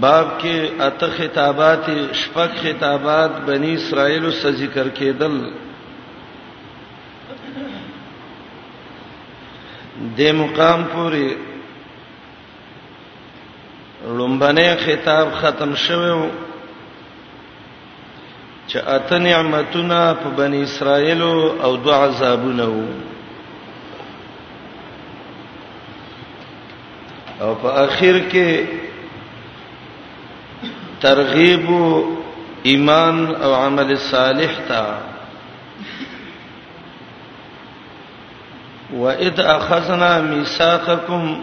باب کې اته خطابات شپږ خطابات بنی اسرائیل سره ذکر کېدل د مقام پوری لومبنه خطاب ختم شوه چې اته نعمتونه په بنی اسرائیل او دو عذابونه وو او په اخر کې ترغیب ایمان او عمل صالح ته وَإِذْ أَخَذْنَا مِيثَاقَكُمْ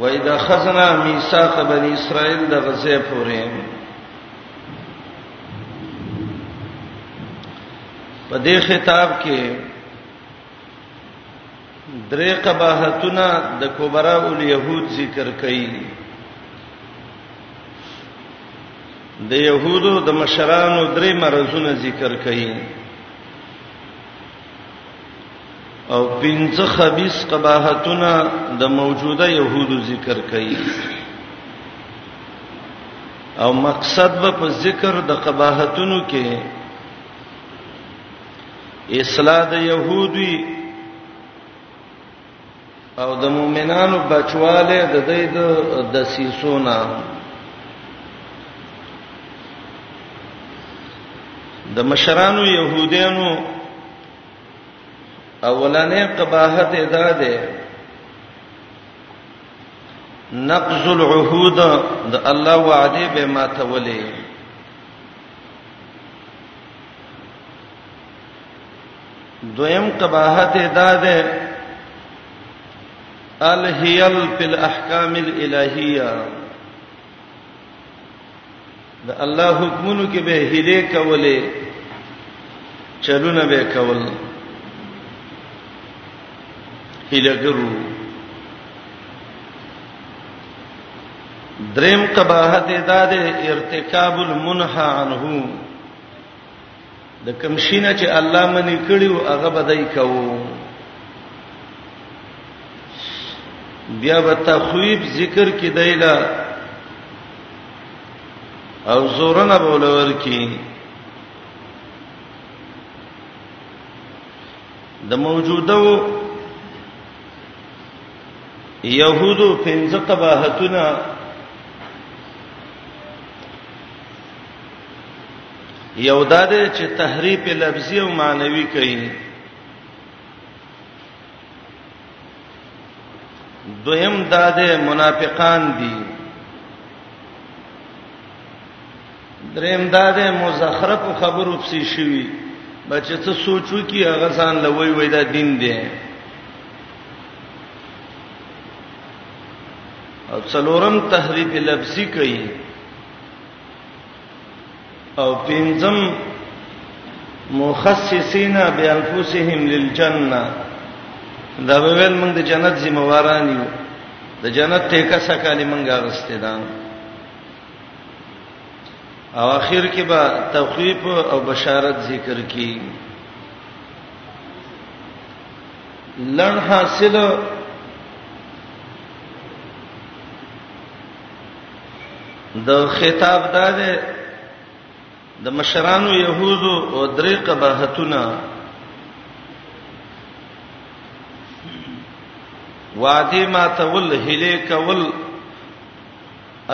و اذا خزنا میثاق بنی اسرائیل د غزه پورې په دې خطاب کې درې قباحتونه د کبرا ول يهود ذکر کړي د يهودو د مشرانو درې مرزونه ذکر کړي او پنځه خبيث قباحتونه د موجوده يهودو ذکر کړي او مقصد به په ذکر د قباحتونو کې اصلاح د يهودي او د مؤمنانو بچواله د دې د دسیسونه د مشرانو يهودانو اولنې قباحت ادا ده نقض العهود د الله وعده به ماتولې دویم قباحت دا ده الهیل فی الاحکام الالهیه د الله حکمونو کې به هله کولې چلونه به کول هله ګرو دریم قباحت دا ده ارتکاب المنهى عنه د کوم شینه چې الله منی کړیو هغه بدای کوو بیا به تخویب ذکر کې دایلا او زورنا بولور کې د موجوده يهودو پنځه قباحتونه یو دا دی چې تحریف لفظي او معنوي کوي دویم دا دی منافقان دي دریم دا دی مزخرف خبرو پسې شوی بچ څه سوچو کی هغه ځان لوي وای دا دین دی او څلورم تحریف لفظي کوي او پنځم مخصصین بانفسهم للجنه دا به ول موږ د جنت ذمہواران یو د جنت ته کسه کالی موږ غسته ده او اخر کې به توقیف او بشارت ذکر کی لن حاصل د خطاب دا ده د مشرانو يهودو او درې قباحتونه وادي ما تول هله کول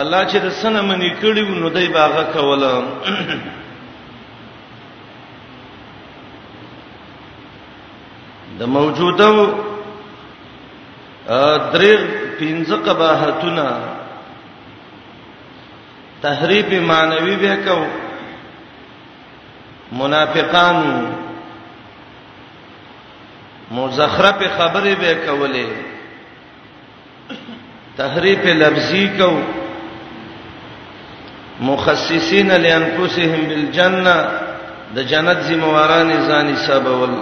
الله چې د سنه منی کړي نو دای باغه کوله د موجوده درې پنځه قباحتونه تحریف معنوي به کو منافقانو مزخرف خبرې به کولې تحریف لفظي کو مخصصین لانفسهم بالجنه د جنت ذمہ واران ځاني سبول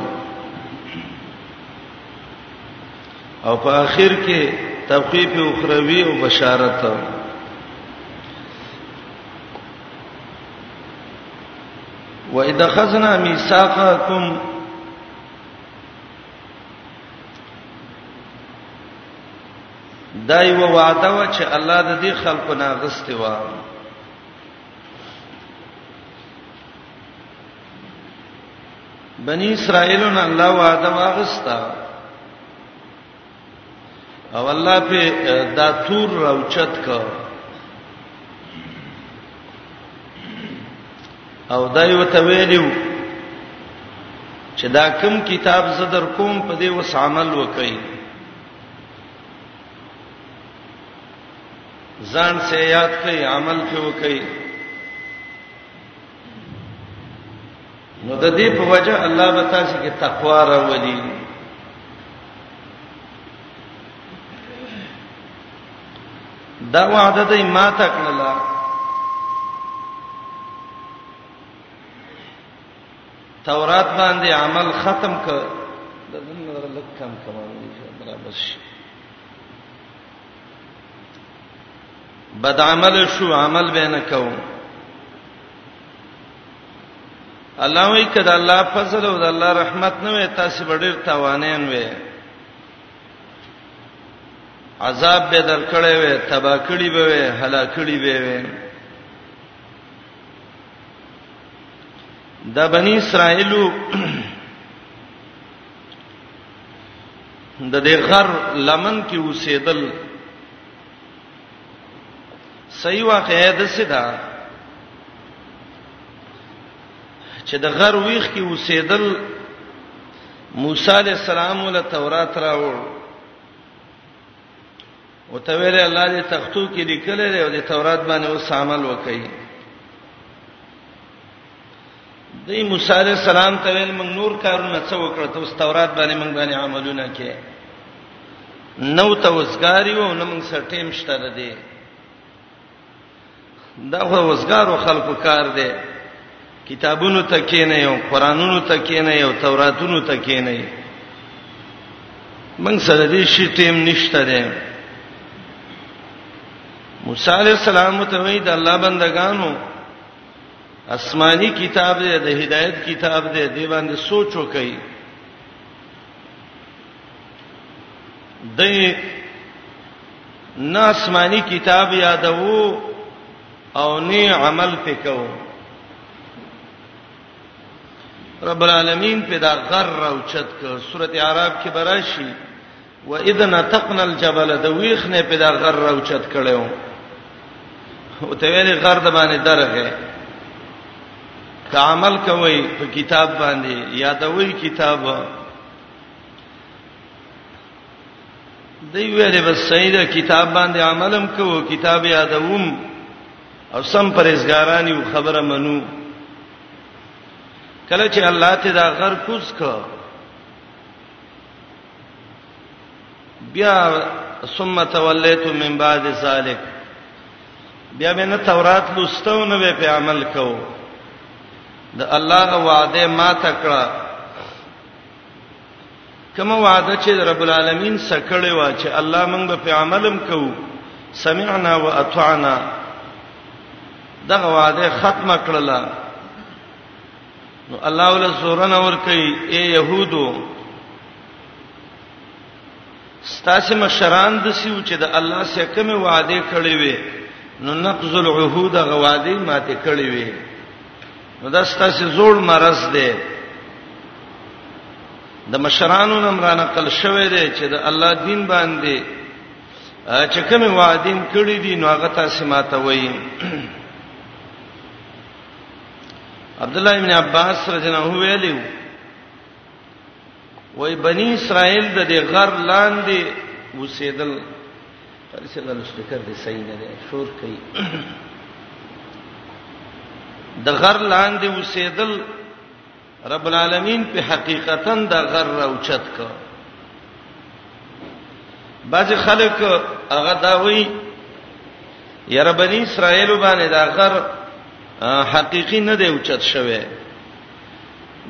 او په اخر کې تخفیف اخروی او بشارت و اذا خذنا ميثاقكم دا یو وعده و چې الله د دې خلکو نه غستې و بنی اسرائیلو نه الله وعده واغستا او الله په دا تور راوچت کا او دا یو ته ویلو چې دا کوم کتاب زدر کوم په دې وس عمل وکړي ځان سه یاد کړئ عمل په وکړئ نو د دې په وجه الله به تاسو کې تقوا راولي دا وعده دې ما تکړه تورات باندې عمل ختم ک د دې نظر لکم کمال ان شاء الله بس بد عمل شو عمل به نه کوو الله وی کده الله فضل او د الله رحمت نه وي تاسو ډیر تاوانین وي عذاب به درکړې وي تبا کړی به وي هلاک کړی به وي د بنی اسرائیلو د دې غر لمن کې اوسېدل صحیح واقعې د سیدا چې د غر ویخ کې اوسېدل موسی علی السلام له تورات راوړ او ته ویل الله دې تختو کې لیکل لري او د تورات باندې اوس عمل وکړي دی موسی علی السلام ته ویل موږ نور کارونه څه وکړ ته اوس تورات باندې موږ باندې عملونه کې نو ته وسګاری و نو موږ سره ټیم شته ده دی دا خو وسګارو خلکو کار دی کتابونو ته کې نه یو قرانونو ته کې نه یو توراتونو ته کې نه یو موږ سره دې شي ټیم نشته دی موسی علی السلام ته وی د الله بندگانو آسماني کتاب دی د هدایت کتاب دی دی باندې سوچ وکړئ د نه آسماني کتاب یادوو او نه عمل پکاو رب العالمین په دا غر او چت ک سورته عرب کې براشي و اذا نتقنا الجبل د ویخ نه په دا غر راوچت کړو او ته ویلې غر د باندې درغه که عمل کوي په کتاب باندې یادوي کتاب دی ویلې بس سید کتاب باندې عملم کوو کتاب یادوم او سم پرېزګاران یو خبره منو کله چې الله ته دا غر کوز کو بیا ثم تولیتم من بعد ذلک بیا به نه تورات لوستو نه به په عمل کو د الله وعده ما تکړه کما وعده چې رب العالمین سکړې و چې الله موږ په عملم کو سمعنا واطعنا دغه وعده ختمه کړله نو الله ول سورن اور کوي اے يهودو ستاسو مشران د سیو چې د الله سره کومه وعده کړې وي نو نقض العهود غوادي ماته کړې وي نو دا ستاسو زوړ مرز دی د مشرانو نمرانه قل شوې دی چې د الله دین باندې چې کومه وعده کړې دي نو هغه تاسو ماته وایي عبد الله ابن عباس رضی الله عنه ویلو وای بنی اسرائیل د دې غر لاندې وسیدل پرسیدل سپیکر دې صحیح نه دی شور کوي د غر لاندې وسیدل رب العالمین په حقیقتا د غر راوچت ک بعض خلک هغه دا وی یاره بنی اسرائیل باندې دا غر حقيقي نه دی اوچت شوی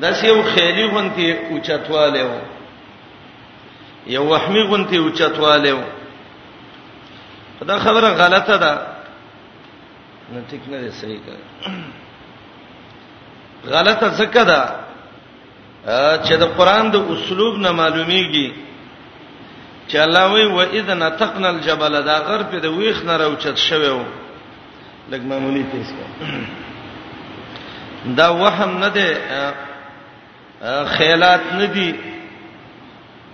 دا سیو خیلی غونتی اوچتواله و یو وهمي غونتی اوچتواله و دا خبره غلطه ده نه ټیک نه دی صحیح کړ غلطه ځکه ده چې د قران د اسلوب نه معلومیږي چې الله وی و اذا نتقنا الجبل دا غر په د ویخ نه راوچت شوی و لګ معمولی تیز کا دا وهم نه ده خیالات نه دي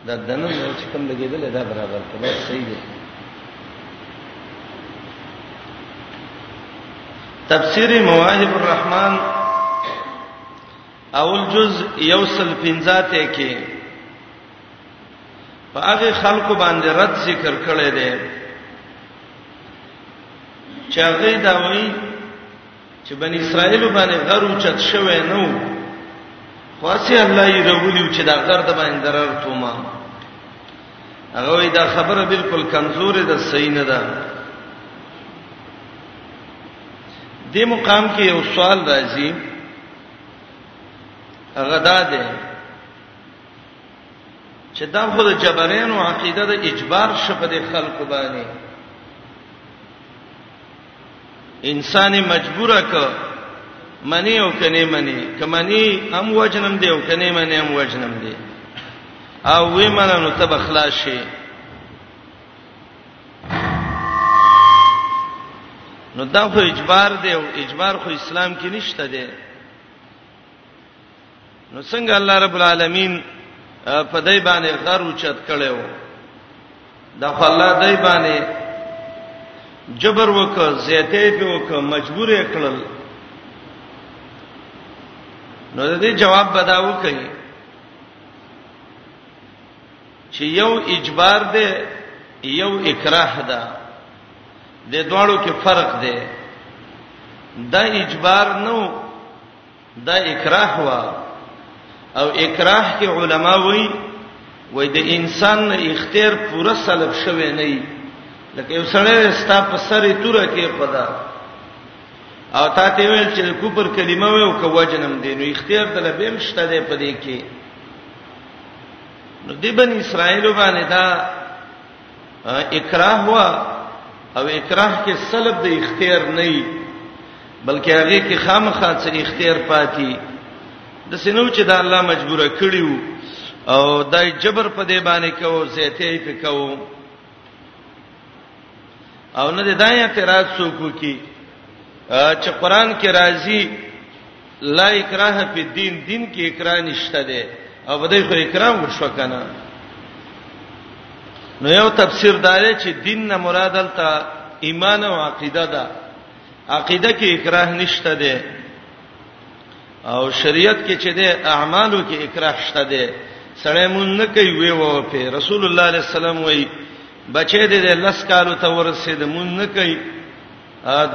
دا دنه چې کوم لګیدل دا برابر کړه صحیح دی تفسیر مواهب الرحمن اول جز یوصل پنځاته کې په هغه خلکو باندې رد ذکر کړی دی چې هغه دا وایي چې بنی اسرائیل باندې غر اوچت شوی نو خاصه الله یې رولیو چې دا غر د باندې درر توما هغه وی دا خبره بالکل کمزورې ده صحیح نه ده د مقام کې یو سوال راځي هغه دا ده چې دا خو د جبرین او عقیده د اجبار شپه د خلکو باندې انسان مجبور ک منی او کني منی کمنی هم وجنم دی او کني منی هم وجنم دی او وی مننو ته بخلاص شي نو دا خو اجبار دی او اجبار خو اسلام کې نشته دی نو څنګه الله رب العالمین په دای باندې غر اوچت کړو دا الله دای باندې جبر وک زیته په وک مجبور کړل نو د دې جواب بداو کوي چې یو اجبار دی یو اکراه ده د دواړو کې فرق دی دا اجبار نو دا اکراه وا او اکراه کې علما وایي وای د انسان نه اختیار پوره سلب شوی نه وي لکه یو سړی ستا په سر توره کې پدا او تا ته ویل چې کوپر کلمه وې او کو جنم دین نو اختیار د لبیم شته دی په دې کې نو د بن اسرائیل باندې دا اکراه وا او اکراه کې سلب د اختیار نه وي بلکې هغه کې خامخا څه اختیار پاتې د سينو چې د الله مجبوره کړیو او دای جبر په دې باندې کو زیته یې پکاو او نه د دای اعتراض څوک کی چې قران کې راځي لا اکراه فی الدین دین کې اکراه نشته ده او په دې خو اکراه وشو کنه نو یو تفسیر دا دی چې دین نه مراد الته ایمان او عقیده ده عقیده کې اکراه نشته ده او شریعت کې چې ده اعمالو کې اکراه شته ده سړی مون نه کوي وی وو په رسول الله علیه السلام وی بچې دې لس کالو ته ورسېد مون نه کوي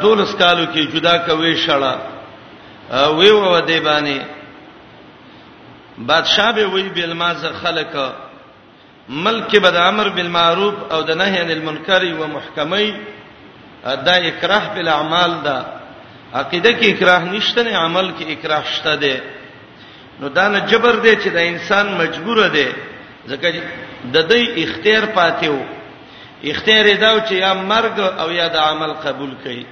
دولس کالو کې جدا کوي شړه وی و دی باندې بادشاہ به وی بل ما ز خلق ملک بد امر بالمعروف او د نهی عن المنکر و محکمه دا اکراه په اعمال دا عقیده کې اکراه نشته نه عمل کې اکراه شته ده نو دا نه جبر دی چې دا انسان مجبور دی ځکه د دې اختیار پاتې وو اختیار یې دا چې یا مرګ او یا د عمل قبول کړي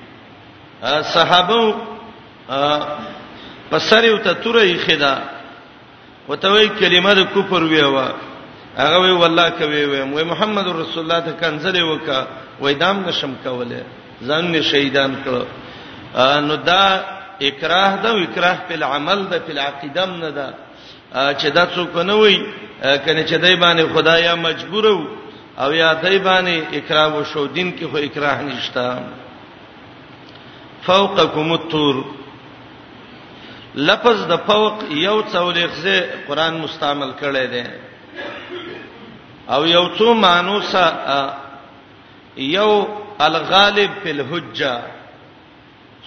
صحابه په سر یو ته توره یې خدا وته وی کلمه د کفر ویوا هغه وی والله کوي وی محمد رسول الله ته کنځلې وکا وای دام نشم کوله ځان می شهیدان کړو نو دا اکراه دا اکراه په عمل دا په عقیده نه دا چې دا څوک نه وای کنه چې دای باندې خدایا مجبور او یا دای باندې اکراه او شو دین کې خو اکراه نشتا فوقکم الطور لفظ د فوق یو څولېخزه قران مستعمل کړي دي او یو څو مانوسه یو الغالب فی الحجه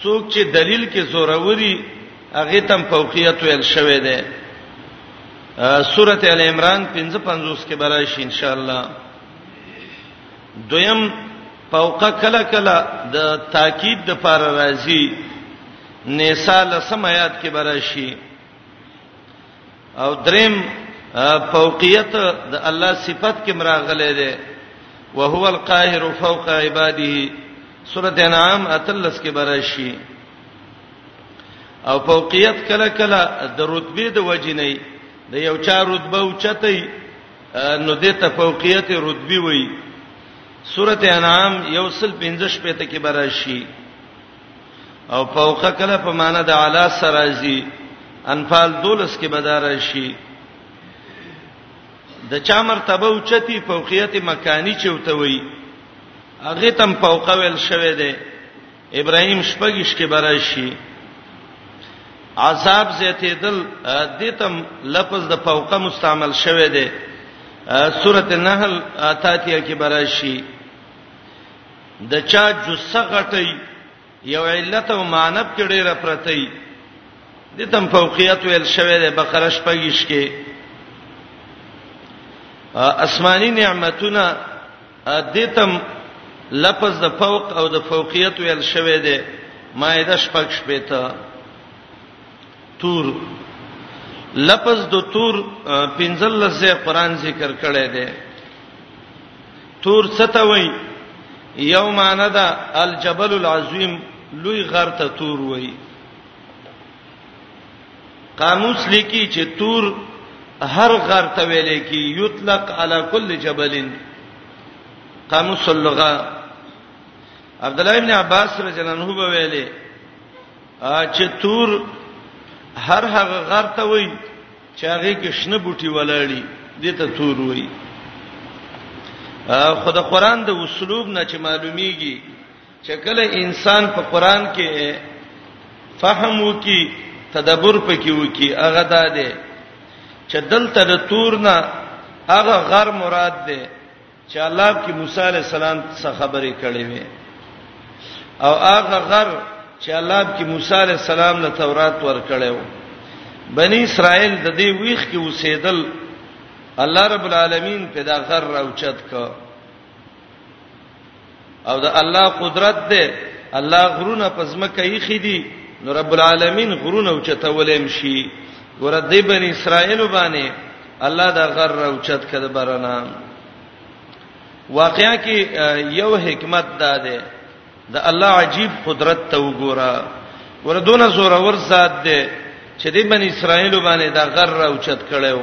څوک چې دلیل کې زوروري هغه تم فوقیت ویل شوی دی سورته ال عمران 55 کې برای شي ان شاء الله دویم فوق کله کله د تاکید د پر راضی نساء لسم آیات کې برای شي او دریم فوقیت د الله صفت کې مراغله ده وهو القاهر فوق عباده سورۃ انعام اتلس کې براشي او فوقیت کله کله د رتبه د وجې نه د یو چا رتبه اوچتای نو د ته فوقیت رتبه وای سورته انعام یو سل 55 پته کې براشي او فوق کله په معنا د اعلی سرازی انفال دولس کې بدار شي د چا مرتبه او چتی فوقیت مکانی چوته وي هغه تم فوق ویل شوی دی ابراهیم شپږش کې برای شي عذاب زیته دل دتم لفظ د فوقه مستعمل شوی دی سوره النحل اتاتیه کې برای شي د چا جثه غټي یو علت او معنب کې ډیره پرته ای د تم فوقیت ویل شوی د بقره شپږیش کې اسماني نعمتونه د تم لفظ د فوق او د فوقیت ویل شوی دی مائده شپږ شپې ته تور لفظ د تور پنځل لسه قران ذکر کړی دی تور څه ته وای یو معنی دا الجبل العظیم لوی غر ته تور وای قاموس لیکي چې تور هر غر ته ویل کی یطلق علی کل جبل قاموس اللغه عبد الله ابن عباس رضی الله عنه به ویلې چې تور هر هغه غر ته وای چې هغه کې شنه بوټي ولاړی دي ته تور وایي خو د قران د اسلوب نه چې معلومیږي چې کله انسان په قران کې فهم وکي تدبر پکې وکي هغه دا دی چې دلته د تور نه هغه غر مراد دی چې الله اب کې موسی عليه السلام څخه خبرې کړې وې او هغه غر چې الله اب کې موسی عليه السلام له تورات ورکړې و بني اسرائيل د دې ویخ کې اوسېدل الله رب العالمین په دا غر راوچت کړ او د الله قدرت ده الله غرونه پزما کوي خدي نو رب العالمین غرونه اوچتولم شي ګور د بنی اسرائیل باندې الله دا غر اوچت کده برنا واقعیا کې یو حکمت دا ده د الله عجیب قدرت ته وګوره وردونه زور ور ذات ده چې د بنی اسرائیل باندې دا غر اوچت کړو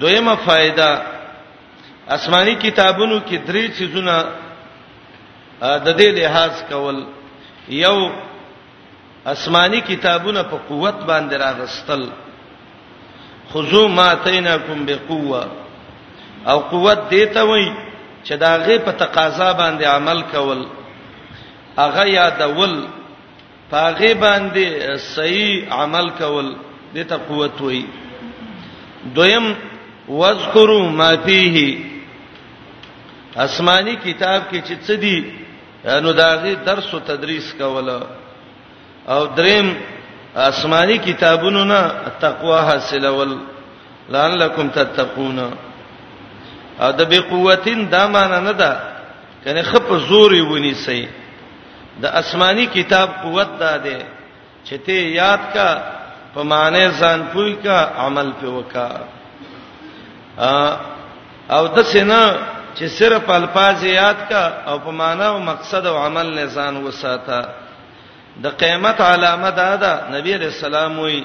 دویمه فائدہ آسماني کتابونو کې درې چیزونه د دې لحاظ کول یو آسماني کتابونه په قوت باندې راغستل خذو ما تیناکم بقوه او قوت دیته وای چې دا غي په تقاضا باندې عمل کول اغه یادول پاغه باندې صحیح عمل کول د ته قوت وای دویم واذکروا ما فیه آسمانی کتاب کې چې څه دي نو داغه درس او تدریس کوله او دریم آسمانی کتابونو نه تقوا حاصلول لعلکم تتقون ا د بقوتین دا معنی نه ده کنه خپ زور یې ونی سي د آسماني کتاب قوت دا ده چې ته یاد کا په معنی ځان پوي کا عمل په وکا او د سینا چې صرف الفاظ یاد کا او په معنی او مقصد او عمل نه ځان وساته د قیامت علامه دا ده نبی رسول الله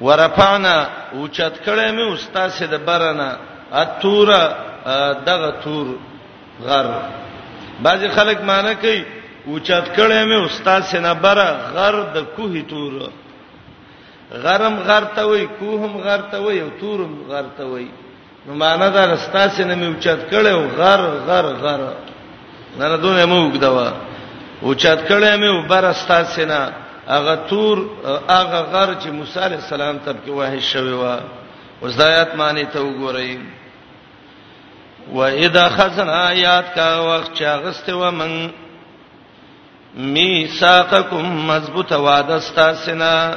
ورفعنا اوچت کړه مې استاد سي د برنا اتور دغه تور غر بعض خلک معنی کوي اوچت کړه مې استاد سي نه بر غر د کوه تور غرم غر ته وای کوهم غر ته وای او تورم غر ته وای نو معنا دا رستاسې نه مې اوچت کړي او غر غر غر نه نه دونه مو وګدوا اوچت کړي مې او بر رستاسې نه هغه تور هغه غر چې موسی عليه السلام تر کې وحش شوی و اوس د آیات معنی ته وګورئ و اذا خزنا آیات کا وخت چا غسته و من میثاقکم مضبوط وعده استاسنا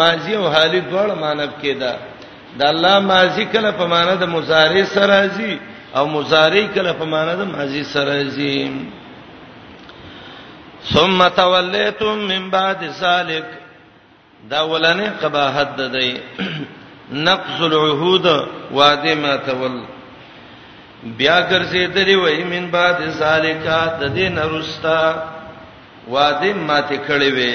ماضی او حالی دواړه معنی کېدا د الله ماضی کله په معنی د مضارع سره راځي او مضارع کله په معنی د ماضی سره راځي ثم تولیتم من بعد ذلک دا ولنه قباحت ده دی نقض العهود وعده ما تول بیا ګرځېدلی وای من بعد ذالک د دې نرستا وعده ماته کړې وې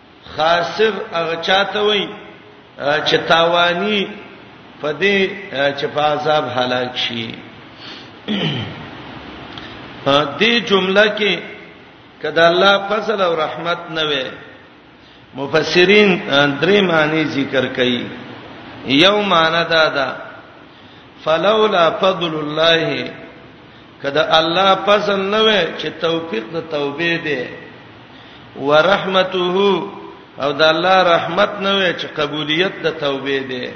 خاسر هغه چاته وای چې تاوانی پدې چې په عذاب هلاک شي دې جمله کې کدا الله فضل او رحمت نه وي مفسرین درې معنی ذکر کړي یو معنی دا ده فلولا فضل الله که د الله فضل نه وي چې توفیق د توبې دی ورحمته او د الله رحمت نه وي چې قبولیت د توبې دی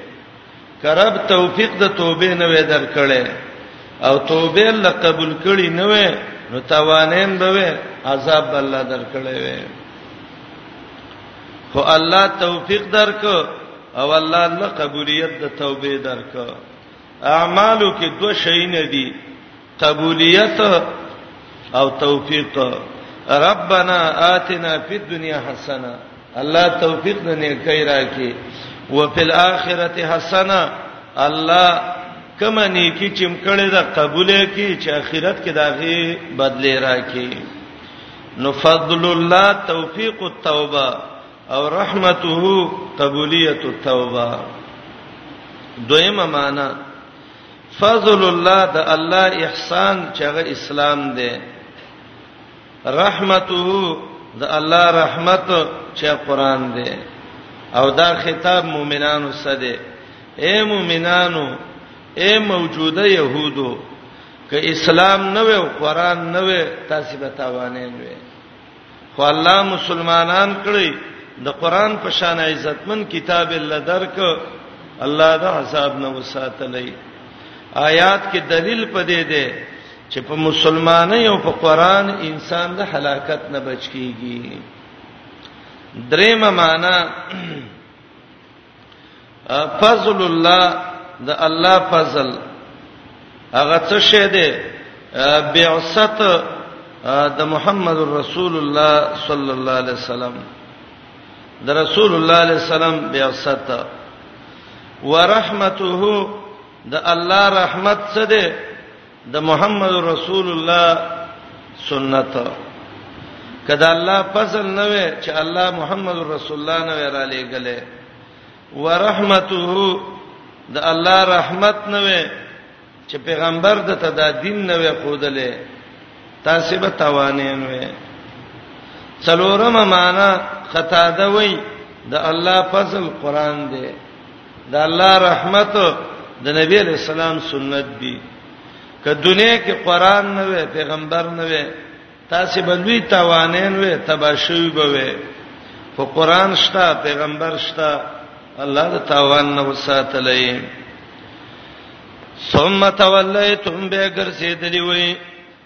کرب توفیق د توبې نه وي درکړې او توبې له قبول کړي نه وي نو توانین به وي عذاب الله درکړې وي خو الله توفیق درک او الله له قبولیت د توبې درک اعمالو کې دوه شي نه دي قبولیت او توفیق ربنا آتنا فی الدنیا حسنه الله توفیق د نیکای راکې او فی الاخرته حسنه الله کما نیکی چې مکړه دا قبولې کې چې اخرت کې داغه بدلې راکې نو فضل الله توفیق التوبه او رحمته قبولیه التوبه دویمه معنا فضل الله د الله احسان چې هغه اسلام دی رحمته د الله رحمت چې قران دی او دا خطاب مؤمنانو سره دی اے مؤمنانو اے موجوده يهودو ک اسلام نه و او قران نه و تاسو به تاوانین وئ خو الله مسلمانان کړی د قران په شان عزتمن کتاب الله درک الله د عذاب نه وساتلی آیات کې دلیل پدې ده چې په مسلمانۍ او په قران انسان د هلاکت نه بچ کیږي دریمه معنا فضل الله د الله فضل هغه څه شه ده بعثت د محمد رسول الله صلی الله علیه وسلم د رسول الله علیه السلام بعثت ورحمته د الله رحمت څه ده د محمد رسول الله سنت کدا الله فضل نه وي چې الله محمد رسول الله نه را لېګلې ورحمته د الله رحمت نه وي چې پیغمبر د تدا دین نه وي خودلې تاسو به توانین وي څلورمه معنا خطا ده وای د الله فضل قران دی د الله رحمت د نبی علی السلام سنت دی که دنیا کې قران نه وي پیغمبر نه وي تاسو بلوي توانین وي تباشوي به وي خو قران شته پیغمبر شته الله د تاوان نه وساتلې ثم تولیتم به ګرځیدلی وي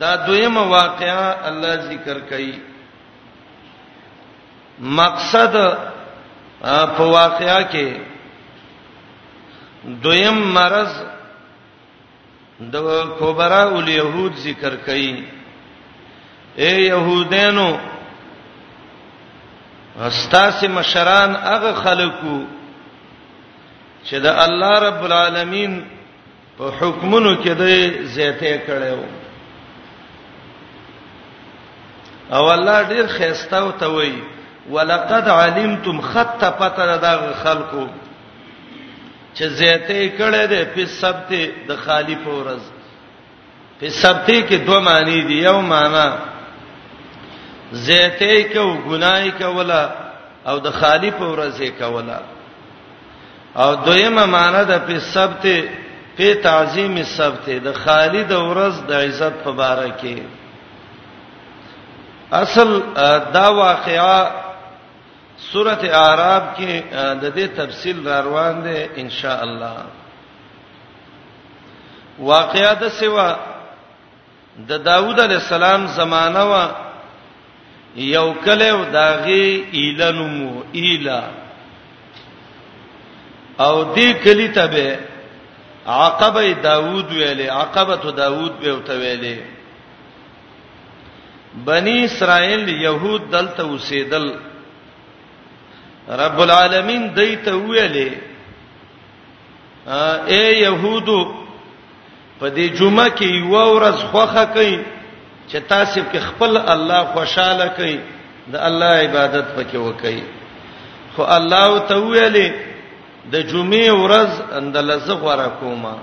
دا دویمه واقعا الله ذکر کوي مقصد په واقعا کې دویم مرز د کوبرا ول يهود ذکر کوي اے يهودانو استاس مشران هغه خلکو چې د الله رب العالمین په حکمونو کې د زیته کړو او الله ډیر خيسته او توي ولقد علمتم خط پتر دا خلقو چې زیته کړه دې په سبت د خالی پورز په سبت کې دوه معنی دي یو معنی زیته کو ګناي کولا او د خالی پورز یې کولا او دویمه معنی د په سبت په تعظیم سبت د خالد ورځ د عزت په باره کې اصل دا واقعا سورته اعراب کې د دې تفصیل را روان دی ان شاء الله واقعا د سیوا د داوود علی السلام زمانہ وا یو کله او داغي ایلنمو ایلا او دې کلی ته به عقبه داوود ویلې عقبه داوود به وته ویلې بنی اسرائیل يهود دلته اوسېدل رب العالمین دایته ویلې اے يهودو په دې جمعه کې یو ورځ خوخه کوي چې تاسو په خپل الله خوشاله کوي د الله عبادت پکې وکړي خو الله ته ویلې د جمعې ورځ اندلزه غوړه کومه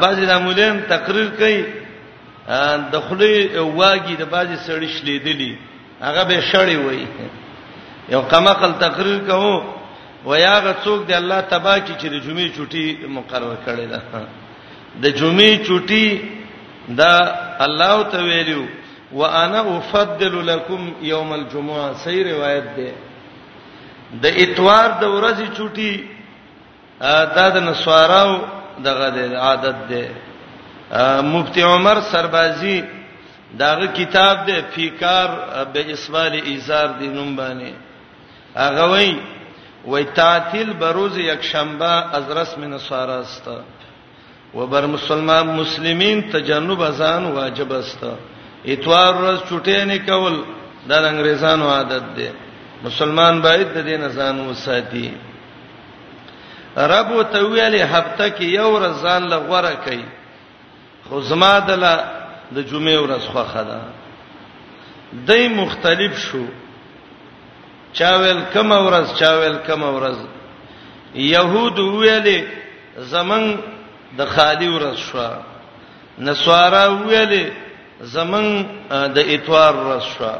بعض د مولین تقریر کوي د خلی واګي د بعض سړی شلیدلی هغه به شړی وای یو کمقل تقریر کوو ویاغه څوک دی الله تبا کی چې د جمعې چټي مقرر کړي ده د جمعې چټي دا الله ته ویلو وانا افضل لكم يوم الجمعه صحیح روایت ده د اتوار د ورځې چټي دا د نسواراو دغه د عادت دی مفتی عمر سربازی داغه کتاب دی فیکار به اسبال ایزار دی نوم باندې هغه وای وای تعطیل بروز یک شنبه از رسم نسوارا است وبر مسلمان مسلمین تجنب ازان واجب است اتوار ورځ چټې نه کول د انګريزانو عادت دی مسلمان باید د دین ازان وساتي رب وتویل هفته کې یو ورځ ځان لغوره کوي خو زما دلا د جمعې ورځ خوخه ده دای مختلف شو چا ویل کوم ورځ چا ویل کوم ورځ يهود ویلې زمنګ د خالی ورځ شو نسوارا ویلې زمنګ د اتوار ورځ شو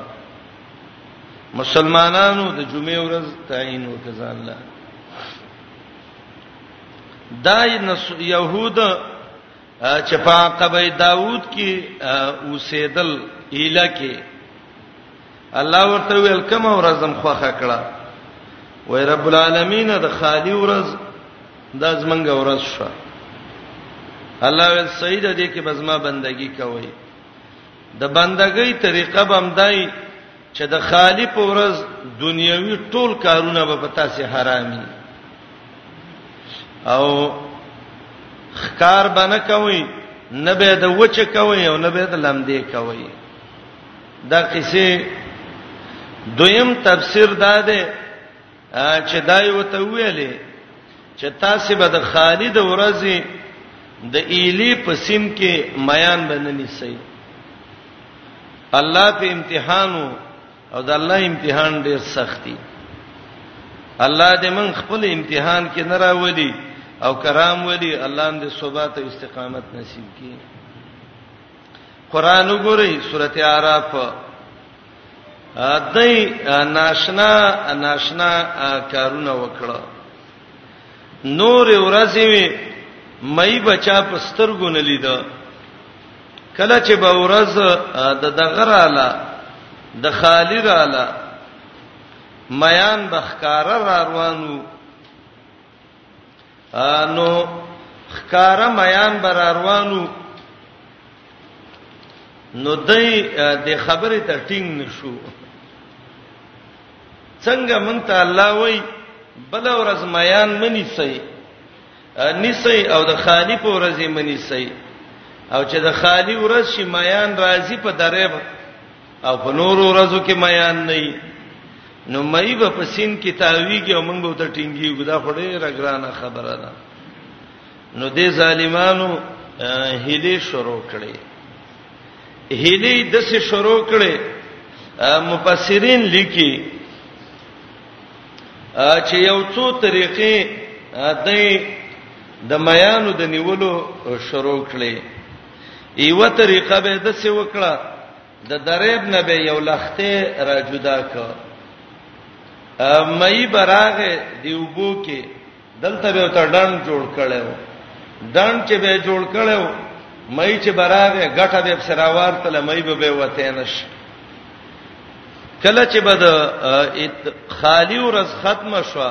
مسلمانانو د جمعې ورځ تعین وکړه الله دا يهود چې په قبه داوود کې اوسېدل اله کې الله ورته ویل کوم ورځم خوخه کړه وای رب العالمین د خالی ورځ د زمنګ ورځ شو الله ول سید دې کې بزما بندگی کوي د بندګۍ طریقه بم دای چې د خالی په ورځ دنیوي ټول کارونه به پتا سي حرامي او خکار باندې کوي نه به د وچ کوي او نه به د لمدې کوي دا قصه دویم تفسیر دا ده چې دای وته ویلې چې تاسو به د خالد ورځي د ایلی په سیم کې میان بننی سي الله په امتحانو او د الله امتحان ډیر سختي الله دې من خپل امتحان کې نه راولي او کرام ولي الله دې ثبات او استقامت نصیب کړي قران وګورئ سورته اعراف دای ناشنا ناشنا کارونه وکړه نور ورځې وی مې بچا پسترګو نه لید کله چې به ورځ د دغراله د خالی رااله میان بخکار را روانو نو خکار میان بر روانو نو دای د خبرې ته ټینګ نشو څنګه مونږ ته الله وای بل ورځ میان منی سي نسی او د خالی په ورځ یې منی سي او چې د خالی ورځ شي میان راضی په درېب او په نور ورځو کې میان نه وي نو مې به په سین کې تاویږي او موږ به ته ټینګي ګدا خړې رګرانه خبره ده نو دې ظالمانو هلي شروع کړي هلي د څه شروع کړي مفسرین لیکي چې یو څو طریقې د د میانو د نیولو شروع کړي یو طریقه به د څه وکړه د دریب نه به یو لخته را جدا ک مې براغه دیوبو کې دلته به تر ډن جوړ کړو ډن چې به جوړ کړو مې چې براغه غټه به سراوار تل مې به به وته نش کله چې بد خالی ورځ ختم شوه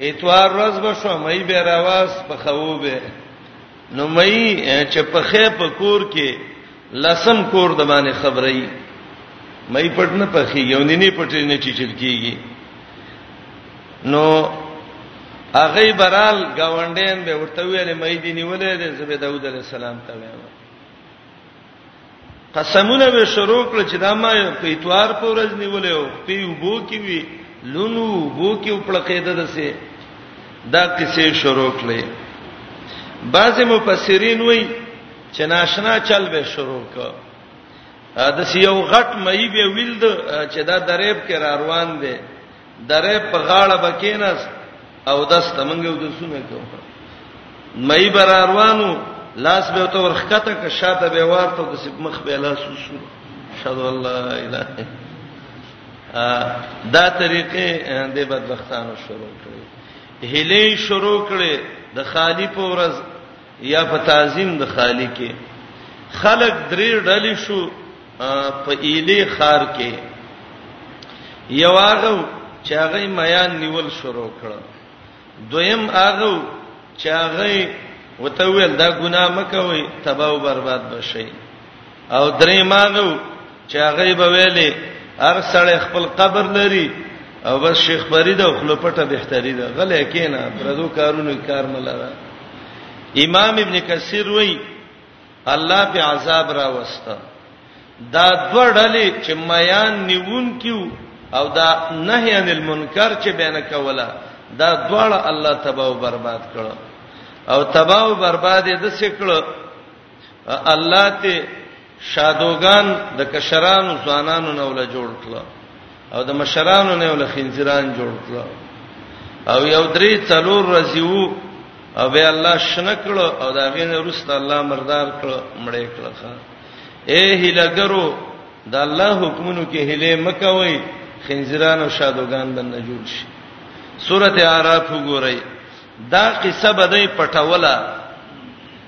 اتوار ورځ به شو مې به راواس په خوبه نو مې چې په خې په کور کې لسم کور د باندې خبرې مې پټ نه پخې یو نه نه پټې نه چې چل کیږي نو هغه برال گاونډین به ورته ویل مې دې نیولې دې زبې داوود علی السلام ته ویل قسمونه به شروع کړ چې دا ما په اتوار په ورځ نیولې او په وبو کې وی لونو وبو کې پړقېده دسه دا قصې شروع کړې بعض مفسرین وایي چې ناشنا چل به شروع کړ د سیو غټ مې به ویل چې دا دریب کې را روان دی درې په غاړه بکیناس او دسته منګ یو درسونه کوو مې بر روانو لاس به تو ورخته ک شاته به ورته د سپ مخ به لاس وشو شهد الله اله دا طریقې د بدبختانو شروع کړې هلې شروع کړې د خالی په ورځ یا په تعظیم د خالق کې خلق درې ډلې شو په ایلی خار کې یو هغه چې هغه میان نیول شروع کړ دویم هغه چې هغه وته ویل دا ګناه مکوئ تباہ او برباد بشئ او درې مانو چې هغه به ویلې هر سړی خپل قبر لري او بس شیخ فرید او خلپټه بهتري ده غلې کینا پردو کارونو کار ملاره امام ابن کثیر وای الله په عذاب را وسته دا دوه ډلې چې میان نیون کیو او دا نهی عن المنکر چې بینه کوله دا دواړه الله تباہ او برباد کړو او تباہ او برباد یې د څه کړو الله ته شادوغان د کشرانو ځوانانو نه ول جوړ کړ او د مشرانو نه ول خنزیران جوړ کړ او یو درې څلور ورځې وو او به الله شنکړ او دا غین رست الله مردار کړ مړې کړ اے هلګرو د الله حکمونو کې هله مکوي خنزیران او شادوغان باندې جوړ شي سورته اعراف وګورئ دا قصه بدای پټوله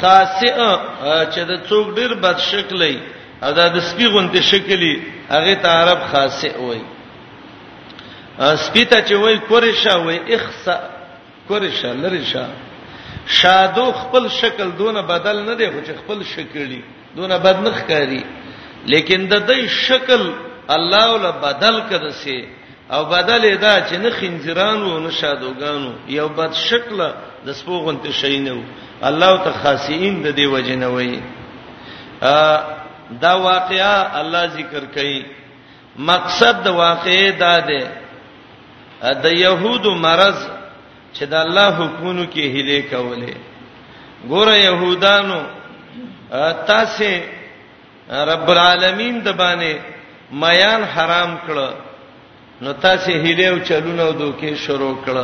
خاصه چې د څوک ډیر بد شکلې او دا د سپی غونډه شکلې هغه ته عرب خاصه وای سپیته چې وای کورشه وای اخسا کورشه لریشه شادو خپل شکل دونه بدل نه دی خو چې خپل شکلې دونه بد نه ښکاری لیکن د دې شکل الله ول بدل کړ سي او بدل دا چې نه خنجرانو نه شادوګانو یو بد شکل د سپوغنت شینو الله ته خاصین د دې وجنه وای دا واقعا الله ذکر کوي مقصد د واقعې دا ده د يهودو مرض چې د الله حکمونو کې هلي کولې ګوره يهودانو تاسو رب العالمین د باندې میان حرام کړ نو تاسو هلي او چلونه او دوکې شروع کړ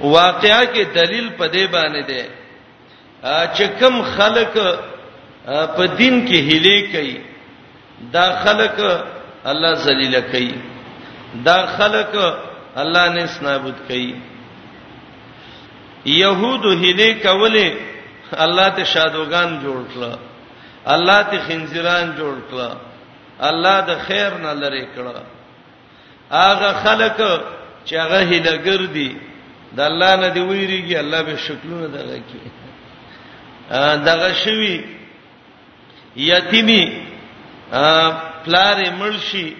واقعا کې دلیل په دې باندې ده چې کم خلک په دین کې هلي کوي دا خلک الله ذلیل کوي دا خلک الله نه سنابود کوي يهود هلي کوله الله ته شادوغان جوړ کړ الله ته خنزیران جوړ کړ الله د خیر نه لری کړ هغه خلک چې هغه هلګر دي د الله نه دی ویریږي الله به شکلونه دغه کی دغه شوی یتیمی پلار مرشي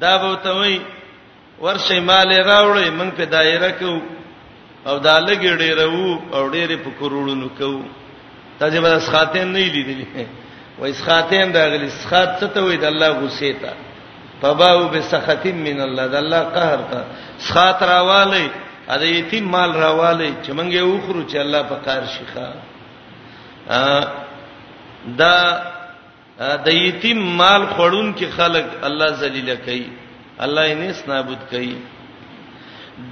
دا به توي ورشه مال راوړې مونږ په دایره کې او دا لګي ډیرو او ډیره په کروڑونو کو ته چې بس خاتم نه لیدلی وای خاتم دا غلی سخات څه ته وای د الله غصه ته فباو بسخط من الله د الله قهر ته سخات راواله ا د یتیم مال راواله چې مونږه وخرو چې الله په قهر شيخه دا د یتیم مال خړون کې خلق الله ذلیل کوي الله یې نس نابود کوي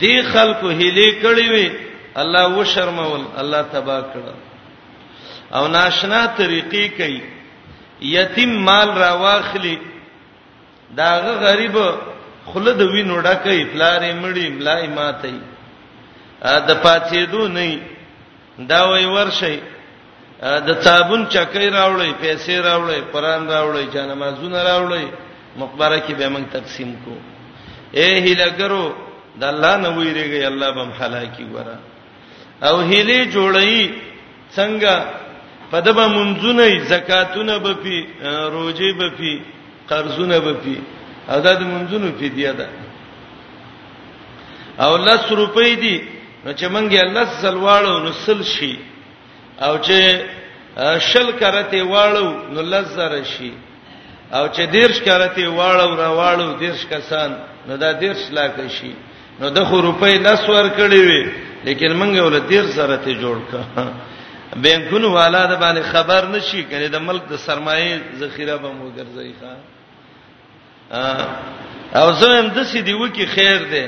دی خلکو هلي کړی وي الله و شرمول الله تبا کړ او ناشنا طریقې کوي یتیم مال را واخلي داغه غریب خله د وینو ډکې پلارې مړی ملای ماتې د پاتېدو نه دا وای ورشي د صابون چکې راوړې پیسې راوړې قران راوړې جنمازونه راوړې مقبره کې به موږ تقسیم کو اے هلګرو د الله نه ویریږي الله بم هلاکی ګره او هلي جوړی څنګه پدبه منځونه زکاتونه به پی روزي به پی قرضونه به پی ادا د منځونو فدیه ده او لس روپۍ دي نو چې مونږ یې لس ځل واړو نو سل شي او چې شل کرته واړو نو لس زره شي او چې دیرش کرته واړو را واړو دیرش کسان نو دا دیرش لاک شي نو د خو روپۍ لس ور کړی وي لیکن مونږ ول دیر سره ته جوړ کا بانکونو والا د باندې خبر نشي کړي د ملک د سرمایه ذخیره به مو ګرځي ښا او زم د سې دی وکی خیر دی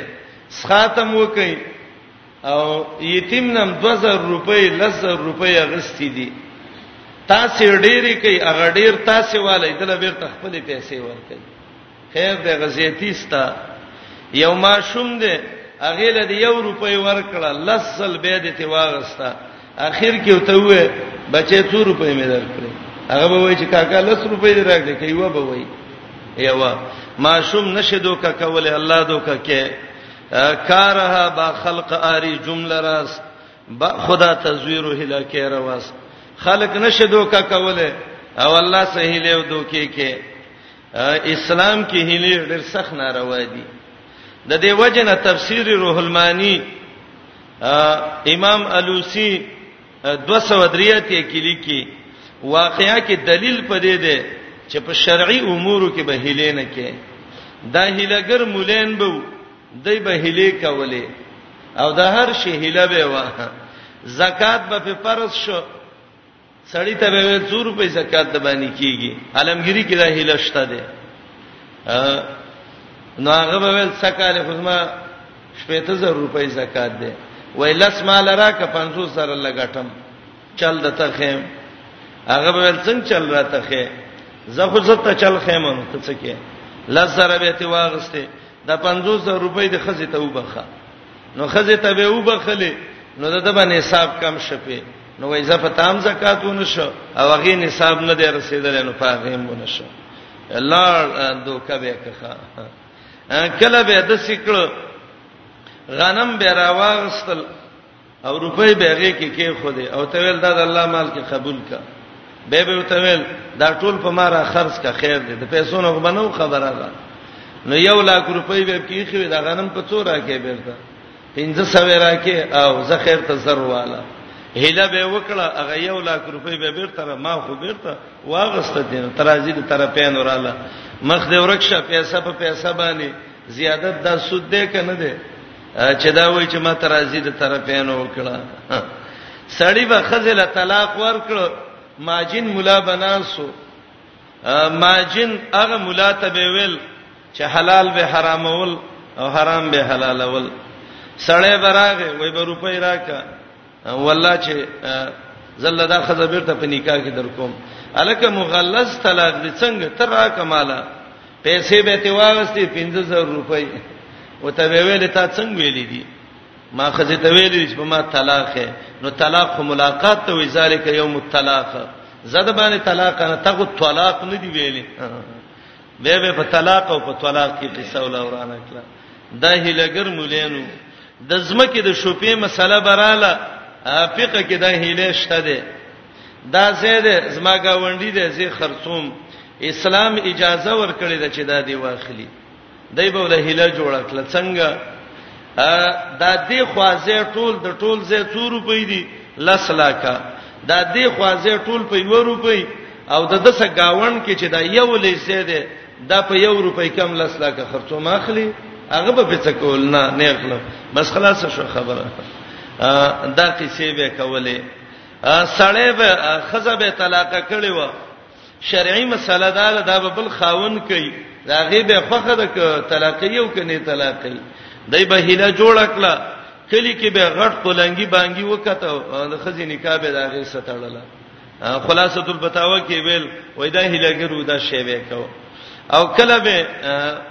سخاتم وکي او یتیم نم 2000 روپۍ 1000 روپۍ اغستی دي تاسو ډېری کوي هغه ډېر تاسو والي دله بیرته خپل پیسې ورکړي خیر دی غزيتی ستا یو ماشوم دی هغه له یو روپۍ ورکړه لسل به دې تی واغستا اخر کې وته وې بچې 2 روپۍ مې درکړې هغه به وای چې کاکا لس روپۍ دې راکړې کایو به وای یوا ماشوم نشدو کا کول الله دو کا کې کارها با خلق اری جمله راس با خدا تزویر هلا کې رواس خلق نشدو کا کول او الله سهیله دو کې کې اسلام کې هلي ډېر سخت ناروا دي د دې وجنه تفسیر روح المانی امام الوسی 203 ته کې لیکي واقعیا کې دلیل پدې ده چې په شرعي امورو کې به هلي نه کې دا هلګر مولین به دی به هلي کولې او د هر شي هله به وه زکات به په فرض شو سړی ته به څو روپۍ زکات د باندې کیږي عالمګيري کې دا هیله شته ده نو هغه به ول سکاله خدما شپېته زر روپۍ زکات ده وای لس مال راک 500 زر لګټم چل د تخم هغه به ول څنګه چل را تخه زه خو زه ته چل خیمم ته څه کې لس زر به تی واغسته د 500 زر روپۍ د خزې ته وبخه نو خزه ته به وبخلې نو د دبا نصاب کم شپې نو وایزه په تام زکات ونشو او هغه نصاب نه دی رسیدل نو په هغه هم ونشو الله دوکه به کخه کله به د سکړو غنم به راوغستل او روپۍ به هغه کې کې خو دې او ته ویل دا د الله مال کې قبول کا به به ته ویل دا ټول په ما را خرج کا خیر دې د پیسو نه غبنو خبره ده نو یو لاک روپۍ به کې خو دا غنم په څو راکې بیرته 1500 راکې او زه خیر ته زر والا هله به وکړه هغه یو لاک روپۍ به بیرته ما خو بیرته واغسته دي ترازی د طرفین وراله مخ دې ورکشه پیسې په پیسې باندې زیادت دا سود دې کنه دې چې دا وای چې ما ترازی د طرفین وکړه سړی به خزل طلاق ورکړو ماجن مولا بناسو ماجن هغه مولا ته به ویل چې حلال به حرامول او حرام به حلالول سړی براغه وای به روپۍ راکا والله چې زله دا خزه بیرته په نکاح کې در کوم الکه مغلظ طلاق دې څنګه تر را کماله پیسې به ته واغستې 15000 روپۍ او ته ویلې تا څنګه ویلې دي ما خزه ته ویلې چې په ما طلاق ہے نو طلاق خو ملاقات ته وی ذالک یوم الطلاق زده باندې طلاق نه تغو طلاق نه دی ویلې به به په طلاق او په طلاق کې قصه ولا ورانه کړه دا هیلګر مولانو د زمکه د شوپې مسله براله فقہ کې دا هیله شته ده دا زید زما گاونډي ده زی خرصوم اسلام اجازه ورکړي ده چې دا دی واخلي دای په له هیله جوړ کړل څنګه دا دی خوازه ټول د ټول زې 2 روپۍ دي لس لاکه دا دی خوازه ټول په 1 روپۍ او د دسه گاوند کې چې دا یو لې زیاده دا په یو روپۍ کم لس لاکه خرڅو ما اخلي هغه به پڅ کول نه نه اخلم بس خلاص شو خبره دا قصې به کولې سړې به خزه به طلاق کړي و شرعي مسله دا دا به بل خاون کوي دا غي به فخد ک طلاق یو کني طلاق کوي دای به هله جوړ کړه کلی کې به غټ پلنګي بانګي وکته د خزې نکاح به دا غي ستړله خلاصۃ الفتاوا کې ویل وای دا هلاګرو دا شی به کو او کله به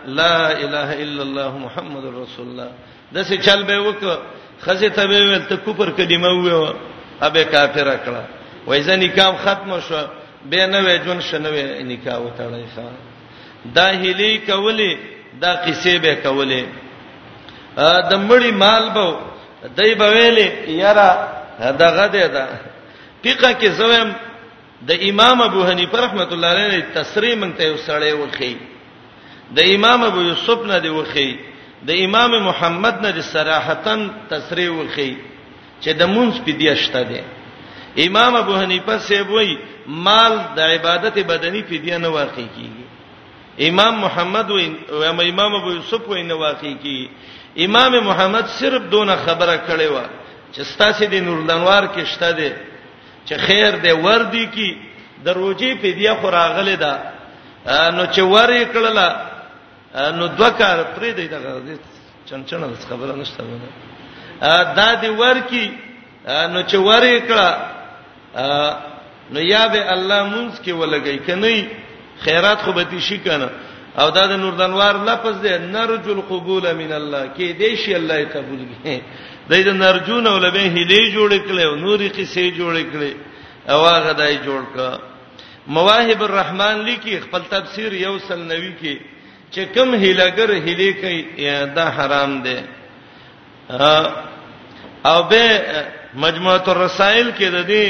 لا اله الا الله محمد رسول الله د څه چل به وک خزه ته به ول ته کوپر کلمه وې ابه کافر کړه وای ځنی کام ختم شو به نه وې جون شنوې نکاح وتړای ښا دا هلی کولی دا قصې به کولی د مړی مال به دای به ویلې یاره دغه دې دا فقہ کې زویم د امام ابو حنیفه رحمت الله علیه تصریح مونږ ته وسړې وخی د امام ابو یوسف نه دی وخی د امام محمد نه دی صراحتن تصریح وخی چې د مونږ په دی اشته دی امام ابو حنیفه سیب وای مال د عبادت بدنی په دی نه واقع کیږي امام محمد و امام ابو یوسف و نه واقع کیږي امام محمد صرف دونه خبره کړې و چې ستاسو د نور دنوار کې شته دی چې خیر دی ور دی کی د روجي په دی خو راغله ده نو چې ور یې کړله نو دوه کار پرې دی دغه چنچن خبره نشته دا دی ور کی نو چې ور یې کړه نو یا به الله مونږ کې ولګی کني خیرات خو به دې شي کنه او دا د نور دنوار لفظ دی نرجو القبول من الله کې دې شي الله قبول کړي دای د نرجون او لبه هلي جوړ کړي او نوري قصې جوړ کړي او هغه دای جوړ کړه مواهب الرحمن لیکي خپل تفسیر یو سل نوي کې چې کم هلګر هلي کوي دا حرام دی او به مجموعه الرسائل کې د دې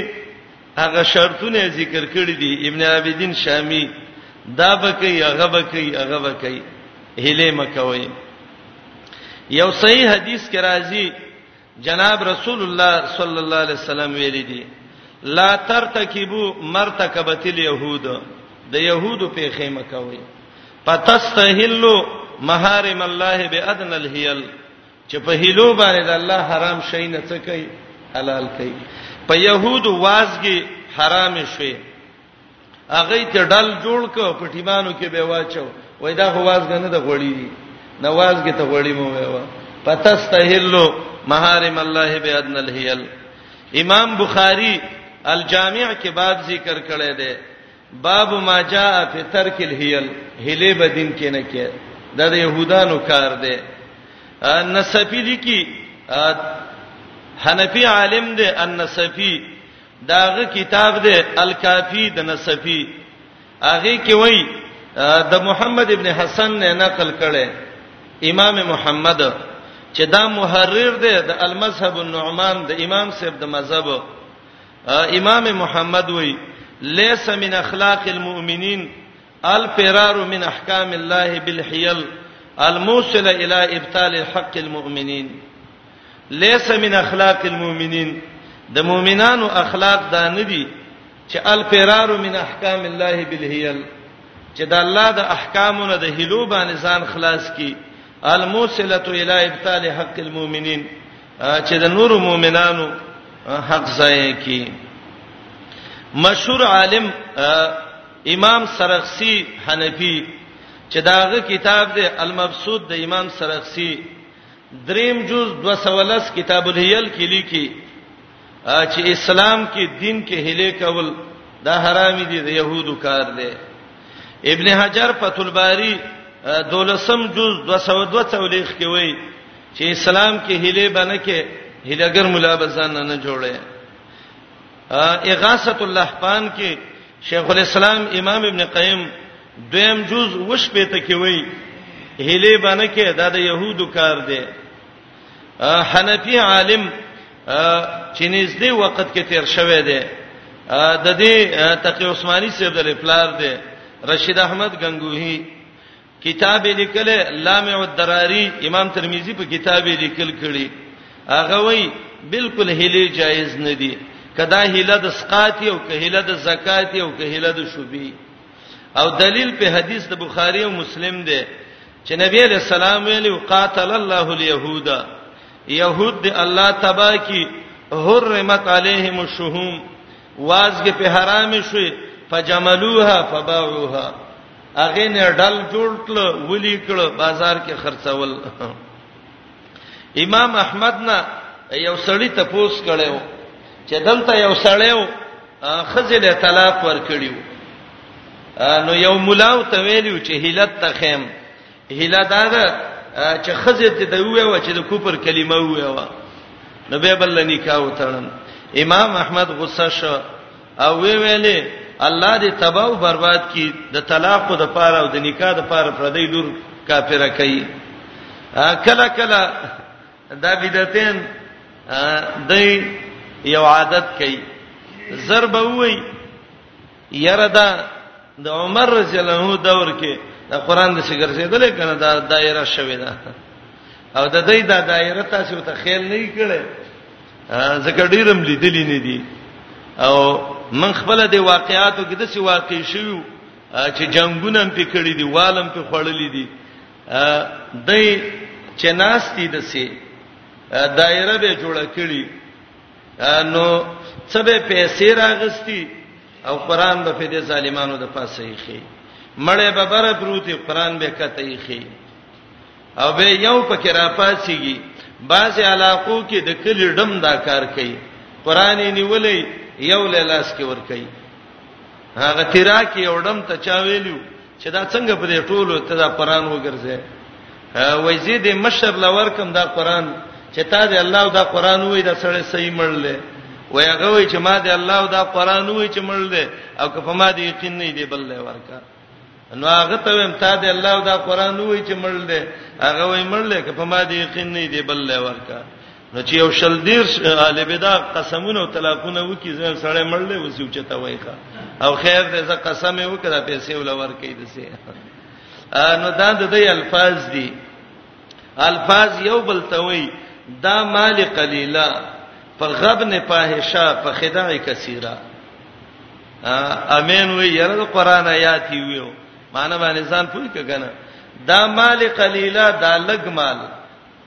هغه شرطونه ذکر کړی دي ابن عابدین شامی دا بکې هغه بکې هغه بکې هله مکوي یو صحیح حدیث کې راځي جناب رسول الله صلی الله علیه وسلم ویلي دي لا ترتکبو مرتکبت اليهود د يهودو په خیمه کوي فتستهل محارم الله بادن الهیل چې په هیلو باندې د الله حرام شي نه څه کوي حلال کوي په يهودو وازګي حرام شوي هغه ته ډل جوړ ک پټیمانو کې به واچو وای دا هواز غنه د غوړی دي نواز کې ته غوړی مو وای پتستهلو محارم الله بأدن الهیل امام بخاری الجامع کې باب ذکر کړی دی باب ما جاء فی ترک الهیل هله به دین کې نه کې دا د يهودانو کار دی نصفی لیکي حنفی عالم دی النصفی داغه کتاب دی الکافی د نصفی هغه کې وای د محمد ابن حسن نه نقل کړي امام محمد چې دا محرر دی د المذهب النعمان د امام صاحب د مذهب امام محمد وای ليس من اخلاق المؤمنين الفرار من احکام الله بالحيل الموصله الى ابطال حق المؤمنين ليس من اخلاق المؤمنين د مؤمنانو اخلاق دا نه دي چې الفرار من احکام الله بالهیل چې د الله د احکامونو د هلو باندې ځان خلاص کی الموصله الی ابطال حق المؤمنین چې د نور مؤمنانو حق ځای کی مشهور عالم امام سرخسی حنفی چې داغه کتاب دی المبسوط د امام سرخسی دریم جز 210 کتاب الهیل کې لیکي چې اسلام کې دین کې هله کول دا حرام دي د يهودو کار دی ابن حجر فتح الباری دولسم جز 202 تولیخ کې وایي چې اسلام کې هله بنه کې هلګر مولا بزان نه جوړه اغاثه اللحفان کې شیخ الاسلام امام ابن قیم دویم جز وش په ته کې وای هله بنه کې دا د يهودو کار دی حنفي عالم چې نږدې وخت کې تیر شوه دی د دې تقی عثماني سیب د پلار دی رشید احمد غنگوهی کتاب لیکل لامع الدراری امام ترمذی په کتاب لیکل کړي هغه وای بالکل هله جایز نه دي کدا هله د سقات او که هله د زکات او که هله د شوبې او دلیل په حدیث د بخاری او مسلم دی چې نبی علیہ السلام ویلو قاتل الله اليهود يهود دی الله تبا کی حرمت علیهم الشهوم وازګه په حرام شوي فجملوها فباعوها هغه نه ډل جوړ کړ ولي کړ بازار کې خرڅول امام احمد نه یو سړی ته پوس کړو چې دلته یو سړیو خزل طلاق ور کړیو نو یو ملاو ته ویلو چې هیلت ته خیم هیله دا ده چې خزه ته د وې و چې د کوپر کلمه وې و نو به بل نکاح وتړم امام احمد غصه شو او وی ویلې الله دې تباہ او برباد کی د طلاق د پاره او د نکاح د پاره پردی لور کافر کوي کله کله دا بدعتین د یو عادت کوي ضرب وای یره دا د عمر رضی الله عنه دور کې د قران د شګر زیدل کنه دا دایره شوې ده او د دې دا دایره تاسو ته خیال نه کړي زکه ډیرم لیدلی نه دي او من خپل د واقعاتو کې د سی واقع شوی چې جنگونه هم پکړې دي والم په خړلې دي دای چې ناشتي د سی دایره به جوړ کړي نو څه به پیسې راغستی او قران به په دې ظالمانو د پاسه یې خي مړې به بره پروتي قران به کته یې خي او به یو پکې را پاتېږي بعضې علاقو کې د کلی ډم دا کار کوي قران یې نیولې یو لاس کې ور کوي هغه تیرا کې یو ډم ته چا ویلو چې دا څنګه په دې ټولو ته دا قران وګرځي وای زی دې مشر لور کم دا قران چې تا دې الله دا قران وای دا سره صحیح مړلې وای هغه وای چې ما دې الله دا قران وای چې مړلې او که په ما دې یقین نه دی بل ورکا نو هغه ته ویم تا دې الله دا قران وای چې مړل دې هغه وای مړل کې په ما دې یقین نه دی بل له ورکا نو چې یو شل دیر غالب دا قسمونه او طلاقونه وکي ځان سره مړل وسیو چې تا وای ښا او خیر دې زه قسم یې وکړه پیسې ول ورکې دې سي نو دا د دې الفاظ دي الفاظ یو بل ته وای دا مال قلیلا په غبن فاحشه په خدای کثیره امین وی یره د قران آیات ویو معنی باندې ځان پوری کګنه دا مال قلیلا دا لګ مال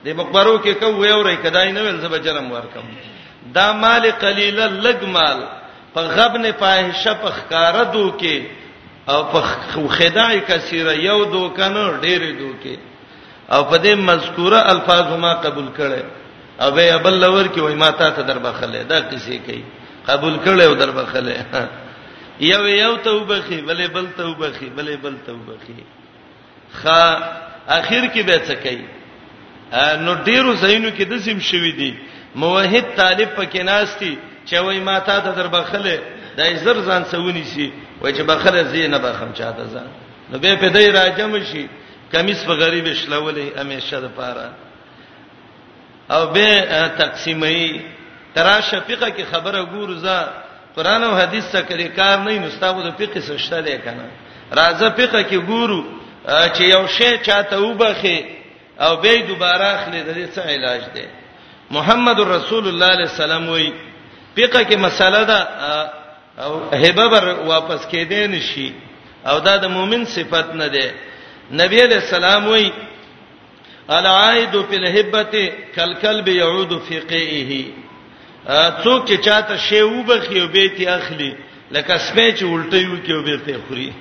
د مقبرو کې کو وی اورې کدای نه ول زب جرم ورکم دا مال قلیلا لګ مال په غبن فاحشه په خکاره دو کې او په خدای کثیره یو دو کنه ډېر دو کې او په دې مذکوره الفاظ ما قبول کړي او به بل لور کې وای ما تا ته در بخله دا قصې کوي قبول کړي او در بخله یو یو توبه خي بلې بل توبه خي بلې بل توبه خي خا اخر کې به څه کوي نو ډیرو زینو کې د سیم شوې دي موحد طالب پکې ناشتي چې وای ما تا ته در بخله دای زر ځان سونی سي وای چې بخله زی نه بخم چاته ځان نو به په دې راجم شي کمیس په غریب شلولې همیشه د پاره او به تقسیمي ترا شفقه کې خبره ګور ز قران او حدیث څخه کړي کار نه نستاو د فقې سشته ده کنه راځه فقې کې ګورو چې یو شی چاته وبخي او به دوباره اخلي د دې څه علاج ده محمد رسول الله علیه السلام وی فقې کې مساله ده او هبه بر واپس کېدې نشي او دا د مؤمن صفت نه ده نبی علیہ السلام وی العائد فی الهبه کلکلب یعود فی قیئه څوک چې چاته شی وبخي او به تی اخلي لکه سپې چې الټي وکي او به ته خوري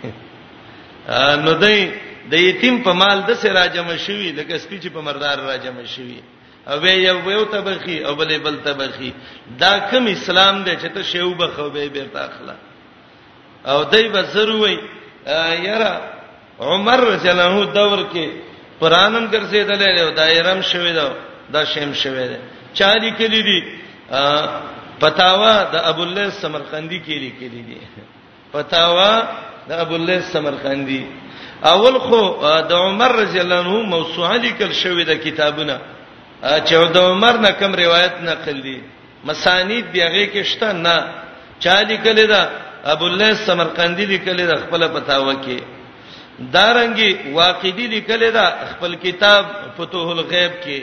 نو دای د یتیم په مال د سر راجم شوی لکه سپې چې په مردار راجم شوی او به یو یو تبخي او بلې بل تبخي دا کوم اسلام دی چې ته شی وبخو به به ته اخلا او دای به زروي یاره عمر رضی الله عنه دور کې قرانم ګرځیدل او دایرم شوی دا د شیم شوی دی چا لیکلی دی پتاوا د ابو الله سمرقندی کې لیکلی دی پتاوا د ابو الله سمرقندی اول خو د عمر رضی الله عنه موسوعه لیکل شوی د کتابونه چې د عمر نه کوم روایت نقل دي مسانید بیا غې کې شته نه چا لیکل دا ابو الله سمرقندی لیکل دا خپل پتاوه کې دارنګي واقعي لیکل دا خپل کتاب فتوح الغیب کې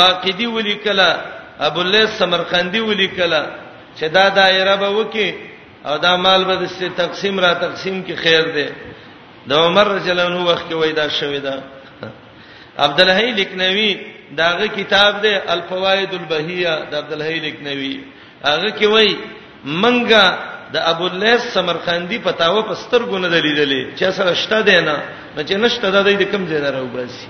واقعي ولیکل ابو الله سمرقندی ولیکل چې دا دایره به وکي او دا مال به د تقسیم را تقسیم کې خیر دی د عمر رجلانو وخت کې وای دا شوی دا عبد الحی لکنوی داغه کتاب دی الفوائد البهیه د عبد الحی لکنوی هغه کې وای منګه د ابو اللیث سمرقندی پتاوه پستر ګونه دلیدلې چې سره شته دی نه نو چې نشته د دې کم ځای نه راوباسي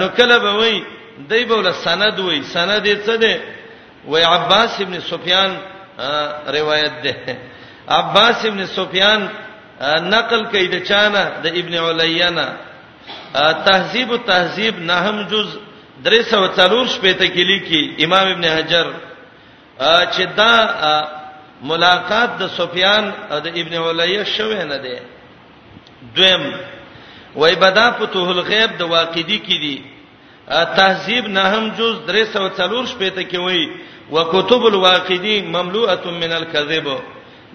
نو کله به وای دای بوله سند وای سند یې څه دی وای عباس ابن سفیان روایت ده عباس ابن سفیان نقل کوي د چانه د ابن علینا تهذیب التهذیب نهم جز 304 شپته کې لیکي امام ابن حجر چې دا ملاقات د سفیان او د ابن علیه شوه نه دی دویم وای بدا فتوح الغیب د واقعي کې دي تهذیب نهم جز 304 شپته کې وایي وکتب الواقدی مملوءه من الكذب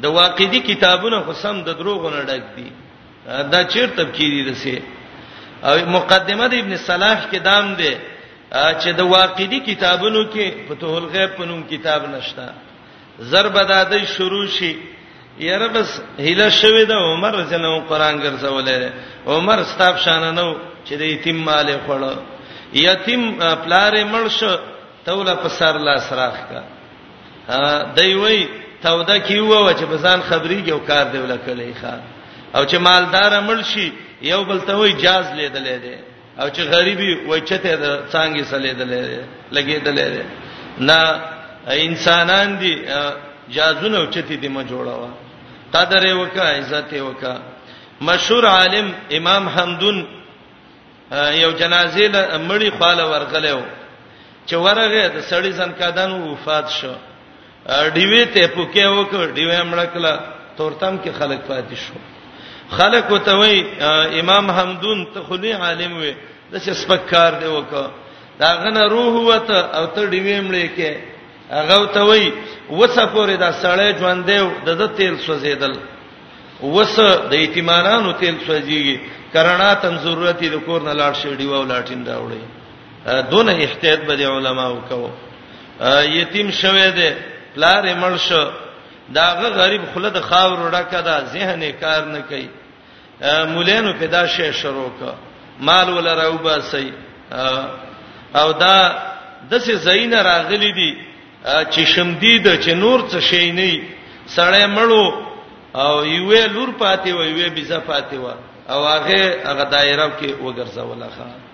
د واقدی کتابونه قسم د دروغ نه ډک دي دا چیرته کیږي دسه او مقدمه د ابن صلاح کې دام دی چې د واقدی کتابونو کې فتوح الغیب پنوم کتاب نشته زر به دا دی شروع شي یاره بس هله شوی دا عمر جنو قران ګرځولې عمر ستاب شان نه و چې د یتیم مال خړ یتیم پلارې مړش توله په سر لا سراخ کا دی وی توده کیوه چې بزان خبري یو کار دی ولکلې ښا او چې مالدار مړ شي یو بل ته وی جاز لیدلې دی او چې غریبي وای چته د څنګه سلیدلې لګیدلې نه انسانان دي جازونه چته دي ما جوړاوه قدر وکا عزت وکا مشهور عالم امام حمدون یو جنازې مړی خاله ورغلې و چې ورغه د سړی ځن کادن وفات شو ډیوی ته پوکې وکړ ډیوی مړ کړه تورتم کې خلک پاتې شو خلک وته وی امام حمدون ته خلی عالم وی د څه سپکار دی وکړه دا غنه روح وته او ته ډیوی مړ کې هغه ته وی وسه پورې دا سړی ژوند دی د د تیل سوزیدل وسه د ایتمانانو تیل سوزیږي کرنا تم ضرورت د کور نه لاړ شي ډیوه ولاټین راوړي دون احتیاط به دی علما وکاو یتیم شوه دی پلار یې مړ شو داغه غریب خله د خاور وډکه دا ذهن یې کار نه کوي مولانو په دا شی شروع ک مال ول راو باسي او دا د څه زین راغلی دي چې شمدید چې نور څه شي نه سړی مړو او یوې لور پاتې وي وې بيزه پاتې و او هغه هغه دایره کې وګرځوله ښا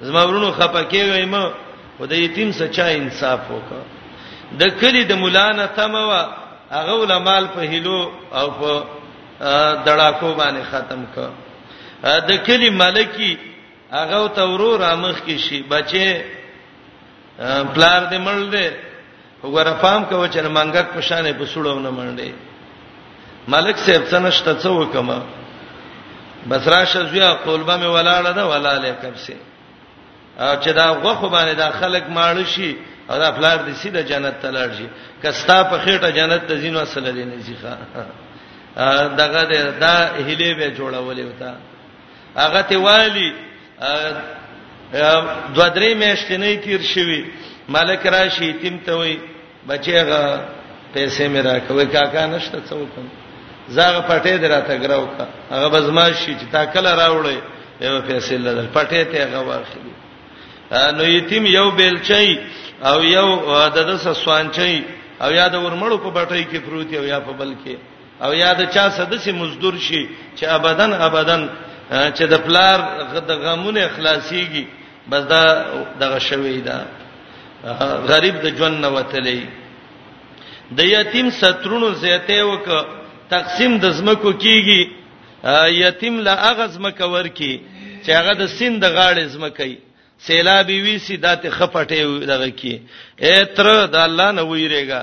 زما ورونو خپکه وایم او د یتیم سچا انصاف وکړه د کلی د مولانا تموا هغه علماء په هلو او په دړاکو باندې ختم ک د کلی ملکی هغه ته ورو رامخ کی شي بچي پلار دې مړ دې وګوره پام کوه چې منګک په شانې په سړو نه منډي ملک صاحب څنګه شته څه وکما بس راشه زویا قلبه می ولاړه ده ولا لیکب سي او چې دا غوخه باندې دا خلک ماړ شي او دا فلار دي سیده جنت ته لاړ شي کستا په خېټه جنت ته زینو اصل دي نه ځخه دغه دا هلي به جوړولې وتا هغه ته والی دو درې میاشتې نه تیر شوی مالک راشي یتیم ته وای بچیغه پیسې مې راکوي کاکا نشته څه وکم زاغه پټې دراته ګراو کا هغه بزما شي چې تا کله راوړې یو پیسې لدل پټې ته هغه واخلي نو یتیم یو بیلچای او یو د دسه سوانچای او یا د ورمړو په بټۍ کې پروت او یا په بل کې او یا د چا سره داسې مزدور شي چې ابدن ابدن چې د پلار د غمونه خلاصيږي بس دا دغه شوی دا غریب د ژوند نه وتلی د یتیم سترونو زیته وک تقسیم د زمکو کیږي یتیم لا اغز مکه ورکی چې هغه د سین د غاړې زمکه سیلابي وی سي دته خپټه دغه کی اے تر د الله نه ویریږي